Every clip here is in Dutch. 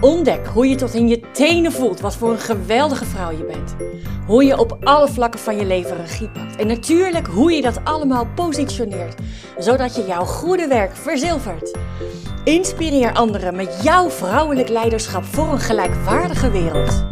Ontdek hoe je tot in je tenen voelt wat voor een geweldige vrouw je bent. Hoe je op alle vlakken van je leven regie pakt. En natuurlijk hoe je dat allemaal positioneert, zodat je jouw goede werk verzilvert. Inspireer anderen met jouw vrouwelijk leiderschap voor een gelijkwaardige wereld.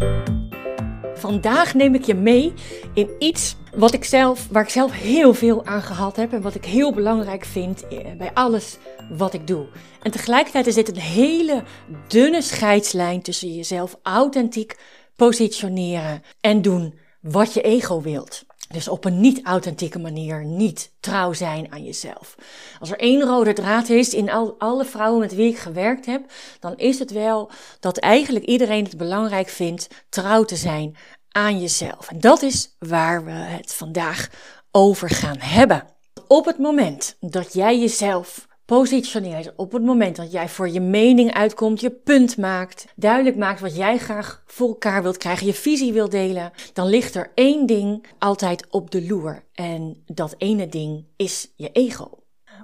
Vandaag neem ik je mee in iets wat ik zelf, waar ik zelf heel veel aan gehad heb en wat ik heel belangrijk vind eh, bij alles wat ik doe. En tegelijkertijd is dit een hele dunne scheidslijn tussen jezelf authentiek positioneren en doen wat je ego wilt. Dus op een niet-authentieke manier niet trouw zijn aan jezelf. Als er één rode draad is in al, alle vrouwen met wie ik gewerkt heb, dan is het wel dat eigenlijk iedereen het belangrijk vindt trouw te zijn aan jezelf. En dat is waar we het vandaag over gaan hebben. Op het moment dat jij jezelf positioneert, op het moment dat jij voor je mening uitkomt, je punt maakt, duidelijk maakt wat jij graag voor elkaar wilt krijgen, je visie wilt delen, dan ligt er één ding altijd op de loer. En dat ene ding is je ego.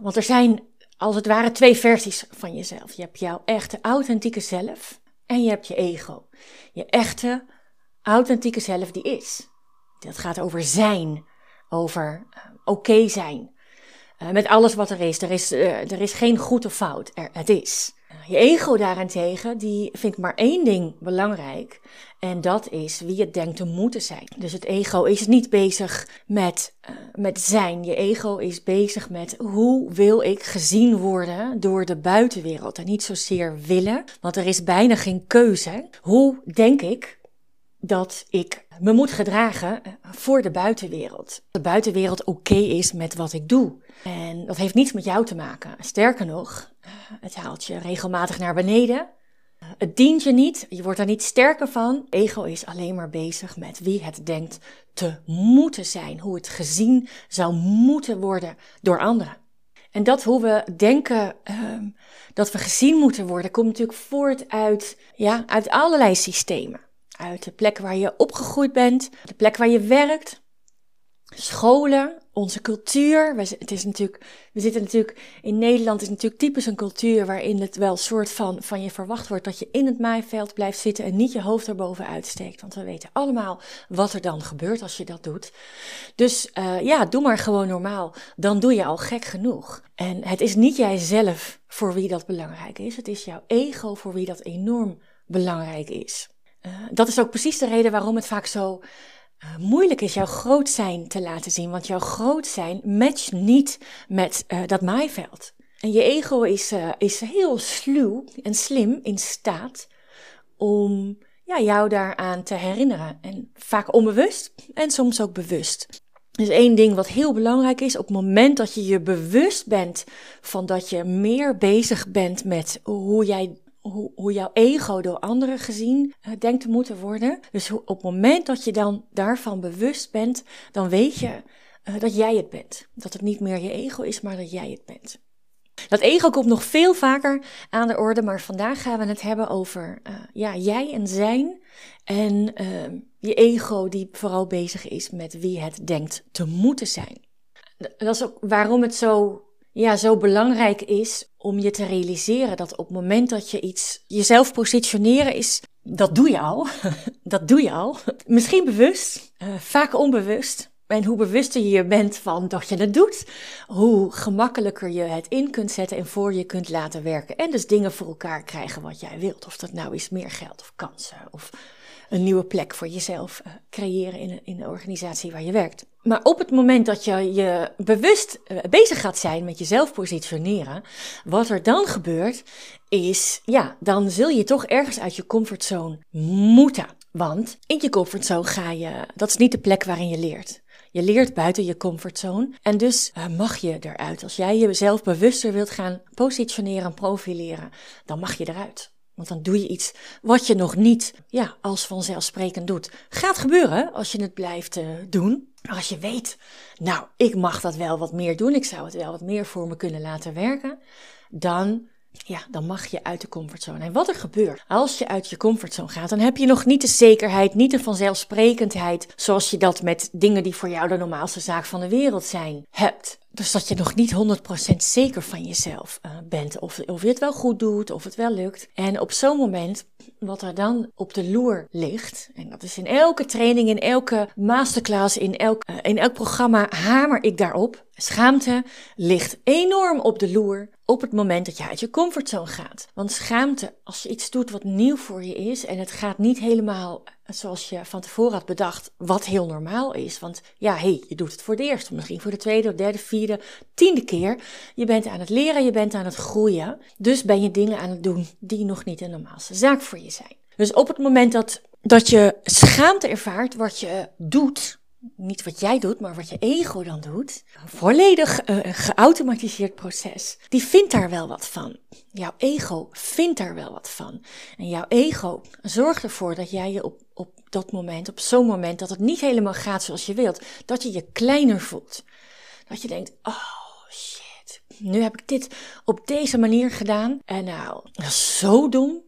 Want er zijn als het ware twee versies van jezelf. Je hebt jouw echte authentieke zelf en je hebt je ego. Je echte authentieke zelf die is. Dat gaat over zijn, over uh, oké zijn. Uh, met alles wat er is. Er is, uh, er is geen goed of fout. Er, het is. Je ego daarentegen, die vindt maar één ding belangrijk. En dat is wie het denkt te moeten zijn. Dus het ego is niet bezig met, met zijn. Je ego is bezig met hoe wil ik gezien worden door de buitenwereld. En niet zozeer willen, want er is bijna geen keuze. Hoe denk ik dat ik me moet gedragen voor de buitenwereld. De buitenwereld oké okay is met wat ik doe. En dat heeft niets met jou te maken. Sterker nog, het haalt je regelmatig naar beneden. Het dient je niet, je wordt er niet sterker van. Ego is alleen maar bezig met wie het denkt te moeten zijn, hoe het gezien zou moeten worden door anderen. En dat hoe we denken uh, dat we gezien moeten worden, komt natuurlijk voort uit, ja, uit allerlei systemen. Uit de plek waar je opgegroeid bent, de plek waar je werkt, scholen, onze cultuur. We, het is natuurlijk, we zitten natuurlijk in Nederland, is natuurlijk typisch een cultuur waarin het wel soort van van je verwacht wordt dat je in het maaiveld blijft zitten en niet je hoofd erboven uitsteekt. Want we weten allemaal wat er dan gebeurt als je dat doet. Dus uh, ja, doe maar gewoon normaal. Dan doe je al gek genoeg. En het is niet jijzelf voor wie dat belangrijk is. Het is jouw ego voor wie dat enorm belangrijk is. Uh, dat is ook precies de reden waarom het vaak zo uh, moeilijk is jouw groot zijn te laten zien. Want jouw groot zijn matcht niet met uh, dat maaiveld. En je ego is, is heel sluw en slim in staat om ja, jou daaraan te herinneren. En vaak onbewust en soms ook bewust. Dus één ding wat heel belangrijk is, op het moment dat je je bewust bent van dat je meer bezig bent met hoe jij hoe, hoe jouw ego door anderen gezien uh, denkt te moeten worden. Dus op het moment dat je dan daarvan bewust bent, dan weet je uh, dat jij het bent. Dat het niet meer je ego is, maar dat jij het bent. Dat ego komt nog veel vaker aan de orde, maar vandaag gaan we het hebben over uh, ja, jij en zijn. En je ego die vooral bezig is met wie het denkt te moeten zijn. Dat is ook waarom het zo ja, zo belangrijk is om je te realiseren dat op het moment dat je iets jezelf positioneren is, dat doe je al. dat doe je al. Misschien bewust, uh, vaak onbewust. En hoe bewuster je bent van dat je het doet, hoe gemakkelijker je het in kunt zetten en voor je kunt laten werken. En dus dingen voor elkaar krijgen wat jij wilt. Of dat nou is meer geld of kansen of een nieuwe plek voor jezelf uh, creëren in, in de organisatie waar je werkt. Maar op het moment dat je je bewust uh, bezig gaat zijn met jezelf positioneren, wat er dan gebeurt, is, ja, dan zul je toch ergens uit je comfortzone moeten. Want in je comfortzone ga je, dat is niet de plek waarin je leert. Je leert buiten je comfortzone en dus uh, mag je eruit. Als jij jezelf bewuster wilt gaan positioneren en profileren, dan mag je eruit. Want dan doe je iets wat je nog niet ja, als vanzelfsprekend doet. Gaat gebeuren als je het blijft uh, doen. Als je weet, nou, ik mag dat wel wat meer doen, ik zou het wel wat meer voor me kunnen laten werken, dan ja, dan mag je uit de comfortzone. En wat er gebeurt als je uit je comfortzone gaat, dan heb je nog niet de zekerheid, niet de vanzelfsprekendheid, zoals je dat met dingen die voor jou de normaalste zaak van de wereld zijn, hebt. Dus dat je nog niet 100% zeker van jezelf uh, bent. Of, of je het wel goed doet, of het wel lukt. En op zo'n moment, wat er dan op de loer ligt. En dat is in elke training, in elke masterclass, in elk, uh, in elk programma hamer ik daarop. Schaamte ligt enorm op de loer op het moment dat je uit je comfortzone gaat. Want schaamte, als je iets doet wat nieuw voor je is en het gaat niet helemaal zoals je van tevoren had bedacht, wat heel normaal is. Want ja, hé, hey, je doet het voor het eerst, misschien voor de tweede, derde, vierde, tiende keer. Je bent aan het leren, je bent aan het groeien. Dus ben je dingen aan het doen die nog niet de normaalste zaak voor je zijn. Dus op het moment dat, dat je schaamte ervaart wat je doet, niet wat jij doet, maar wat je ego dan doet, een volledig geautomatiseerd proces, die vindt daar wel wat van. Jouw ego vindt daar wel wat van. En jouw ego zorgt ervoor dat jij je op, op dat moment, op zo'n moment, dat het niet helemaal gaat zoals je wilt, dat je je kleiner voelt. Dat je denkt, oh shit, nu heb ik dit op deze manier gedaan. En nou, dat is zo dom.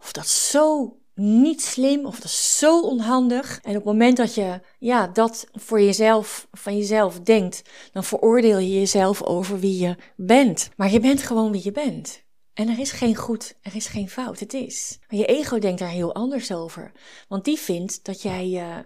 Of dat is zo niet slim of dat is zo onhandig. En op het moment dat je ja, dat voor jezelf, van jezelf denkt, dan veroordeel je jezelf over wie je bent. Maar je bent gewoon wie je bent. En er is geen goed, er is geen fout, het is. Maar je ego denkt daar heel anders over. Want die vindt dat jij uh,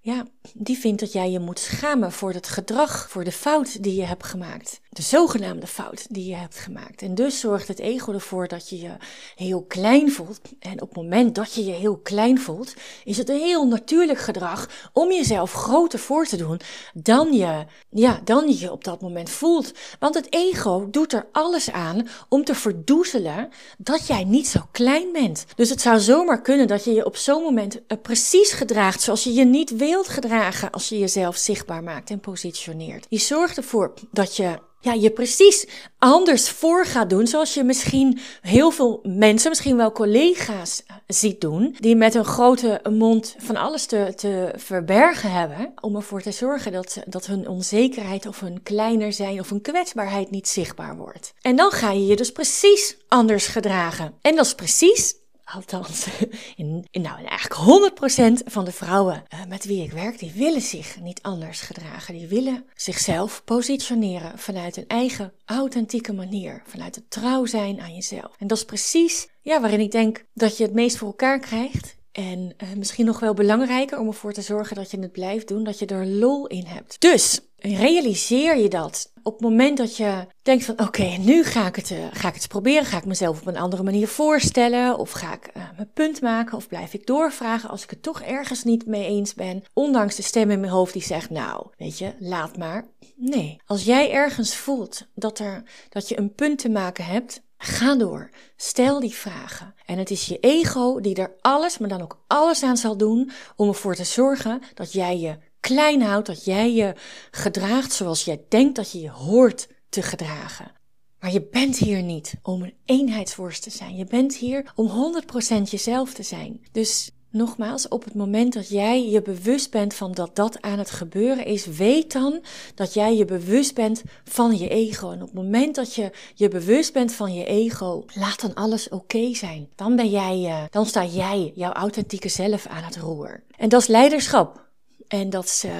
ja, die vindt dat jij je moet schamen voor het gedrag, voor de fout die je hebt gemaakt. De zogenaamde fout die je hebt gemaakt. En dus zorgt het ego ervoor dat je je heel klein voelt. En op het moment dat je je heel klein voelt, is het een heel natuurlijk gedrag om jezelf groter voor te doen dan je, ja, dan je op dat moment voelt. Want het ego doet er alles aan om te verdoezelen dat jij niet zo klein bent. Dus het zou zomaar kunnen dat je je op zo'n moment eh, precies gedraagt zoals je je niet wil gedragen als je jezelf zichtbaar maakt en positioneert. Je zorgt ervoor dat je ja, je precies anders voor gaat doen, zoals je misschien heel veel mensen, misschien wel collega's eh, ziet doen, die met een grote mond van alles te, te verbergen hebben, om ervoor te zorgen dat, dat hun onzekerheid of hun kleiner zijn of hun kwetsbaarheid niet zichtbaar wordt. En dan ga je je dus precies anders gedragen. En dat is precies althans, in, nou, eigenlijk 100% van de vrouwen uh, met wie ik werk, die willen zich niet anders gedragen. Die willen zichzelf positioneren vanuit een eigen authentieke manier. Vanuit het trouw zijn aan jezelf. En dat is precies ja, waarin ik denk dat je het meest voor elkaar krijgt. En uh, misschien nog wel belangrijker om ervoor te zorgen dat je het blijft doen, dat je er lol in hebt. Dus realiseer je dat op het moment dat je denkt van oké, nu ga ik, het, uh, ga ik het proberen, ga ik mezelf op een andere manier voorstellen? Of ga ik uh, mijn punt maken? Of blijf ik doorvragen als ik het toch ergens niet mee eens ben, ondanks de stem in mijn hoofd die zegt nou, weet je, laat maar. Nee, als jij ergens voelt dat, er, dat je een punt te maken hebt, Ga door. Stel die vragen. En het is je ego die er alles, maar dan ook alles aan zal doen om ervoor te zorgen dat jij je klein houdt, dat jij je gedraagt zoals jij denkt dat je je hoort te gedragen. Maar je bent hier niet om een eenheidsworst te zijn. Je bent hier om 100% jezelf te zijn. Dus nogmaals, op het moment dat jij je bewust bent van dat dat aan het gebeuren is, weet dan dat jij je bewust bent van je ego. En op het moment dat je je bewust bent van je ego, laat dan alles oké zijn. Dan ben jij, uh, dan sta jij jouw authentieke zelf aan het roer. En dat is leiderschap. En dat is uh,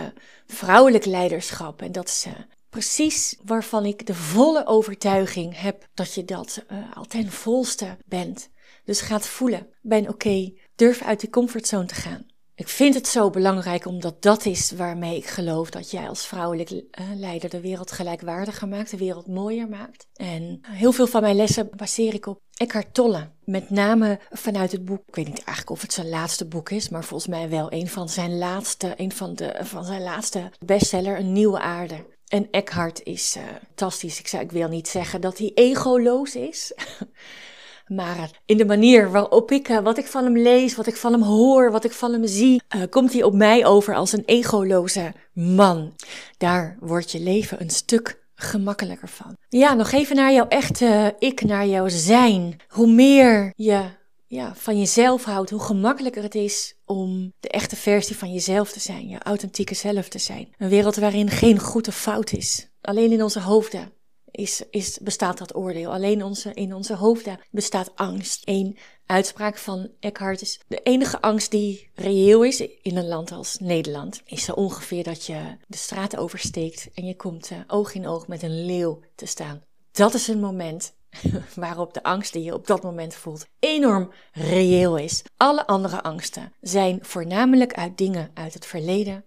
vrouwelijk leiderschap. En dat is uh, precies waarvan ik de volle overtuiging heb dat je dat uh, al ten volste bent. Dus gaat voelen. Ben oké. Durf uit die comfortzone te gaan. Ik vind het zo belangrijk omdat dat is waarmee ik geloof dat jij als vrouwelijk uh, leider de wereld gelijkwaardiger maakt, de wereld mooier maakt. En heel veel van mijn lessen baseer ik op Eckhart Tolle. Met name vanuit het boek, ik weet niet eigenlijk of het zijn laatste boek is, maar volgens mij wel een van zijn laatste, een van, de, van zijn laatste bestseller, Een Nieuwe Aarde. En Eckhart is uh, fantastisch. Ik, zou, ik wil niet zeggen dat hij egoloos is. Maar in de manier waarop ik, uh, wat ik van hem lees, wat ik van hem hoor, wat ik van hem zie, uh, komt hij op mij over als een egoloze man. Daar wordt je leven een stuk gemakkelijker van. Ja, nog even naar jouw echte ik, naar jouw zijn. Hoe meer je ja, van jezelf houdt, hoe gemakkelijker het is om de echte versie van jezelf te zijn, je authentieke zelf te zijn. Een wereld waarin geen goed of fout is. Alleen in onze hoofden is, is, bestaat dat oordeel. Alleen onze, in onze hoofden bestaat angst. Een uitspraak van Eckhart is: de enige angst die reëel is in een land als Nederland, is zo ongeveer dat je de straat oversteekt en je komt uh, oog in oog met een leeuw te staan. Dat is een moment waarop de angst die je op dat moment voelt enorm reëel is. Alle andere angsten zijn voornamelijk uit dingen uit het verleden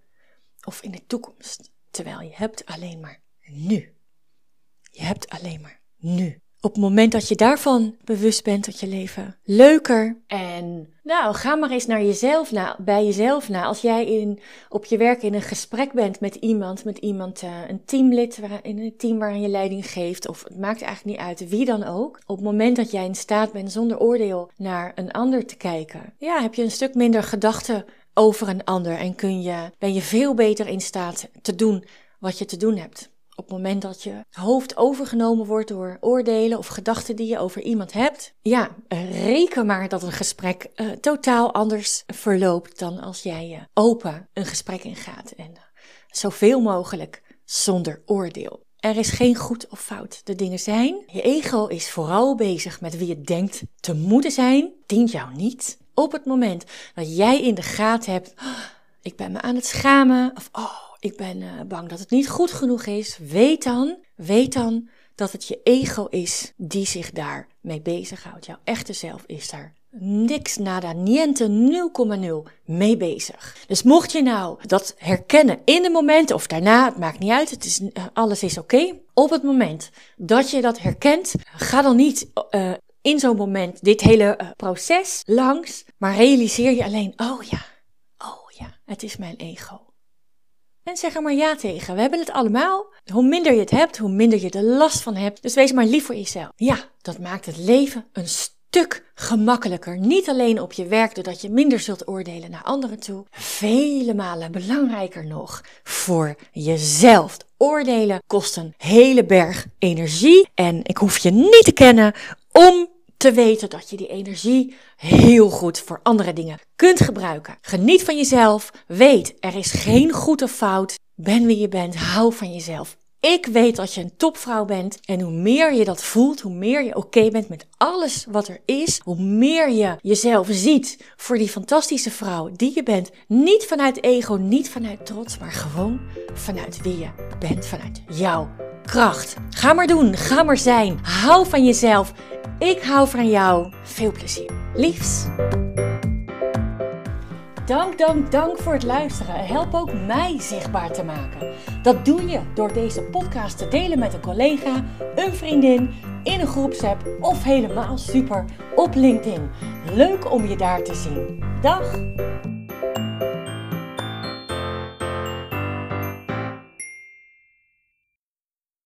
of in de toekomst, terwijl je hebt alleen maar nu. Je hebt alleen maar nu. Op het moment dat je daarvan bewust bent, dat je leven leuker. En nou, ga maar eens naar jezelf na, bij jezelf na. Als jij in, op je werk in een gesprek bent met iemand, met iemand, uh, een teamlid waar, in een team waarin je leiding geeft, of het maakt eigenlijk niet uit wie dan ook. Op het moment dat jij in staat bent zonder oordeel naar een ander te kijken, ja, heb je een stuk minder gedachten over een ander en kun je, ben je veel beter in staat te doen wat je te doen hebt. Op het moment dat je hoofd overgenomen wordt door oordelen of gedachten die je over iemand hebt, ja, reken maar dat een gesprek uh, totaal anders verloopt dan als jij uh, open een gesprek ingaat. En uh, zoveel mogelijk zonder oordeel. Er is geen goed of fout. De dingen zijn. Je ego is vooral bezig met wie je denkt te moeten zijn. Dient jou niet. Op het moment dat jij in de gaten hebt, oh, ik ben me aan het schamen, of oh, ik ben uh, bang dat het niet goed genoeg is. Weet dan, weet dan dat het je ego is die zich daarmee bezighoudt. Jouw echte zelf is daar niks, nada, niente, 0,0 mee bezig. Dus mocht je nou dat herkennen in de moment of daarna, het maakt niet uit, het is, uh, alles is oké. Op het moment dat je dat herkent, ga dan niet uh, in zo'n moment dit hele proces langs, maar realiseer je alleen, oh ja, oh ja, het is mijn ego. En zeg er maar ja tegen. We hebben het allemaal. Hoe minder je het hebt, hoe minder je er last van hebt. Dus wees maar lief voor jezelf. Ja, dat maakt het leven een stuk gemakkelijker. Niet alleen op je werk, doordat je minder zult oordelen naar anderen toe. Vele malen belangrijker nog voor jezelf. Oordelen kost een hele berg energie. En ik hoef je niet te kennen om te weten dat je die energie heel goed voor andere dingen kunt gebruiken. Geniet van jezelf. Weet, er is geen goed of fout. Ben wie je bent. Hou van jezelf. Ik weet dat je een topvrouw bent. En hoe meer je dat voelt, hoe meer je oké bent met alles wat er is, hoe meer je jezelf ziet voor die fantastische vrouw die je bent. Niet vanuit ego, niet vanuit trots, maar gewoon vanuit wie je bent, vanuit jouw kracht. Ga maar doen, ga maar zijn. Hou van jezelf. Ik hou van jou. Veel plezier. Liefs. Dank, dank, dank voor het luisteren. Help ook mij zichtbaar te maken. Dat doe je door deze podcast te delen met een collega, een vriendin, in een groepsapp of helemaal super op LinkedIn. Leuk om je daar te zien. Dag!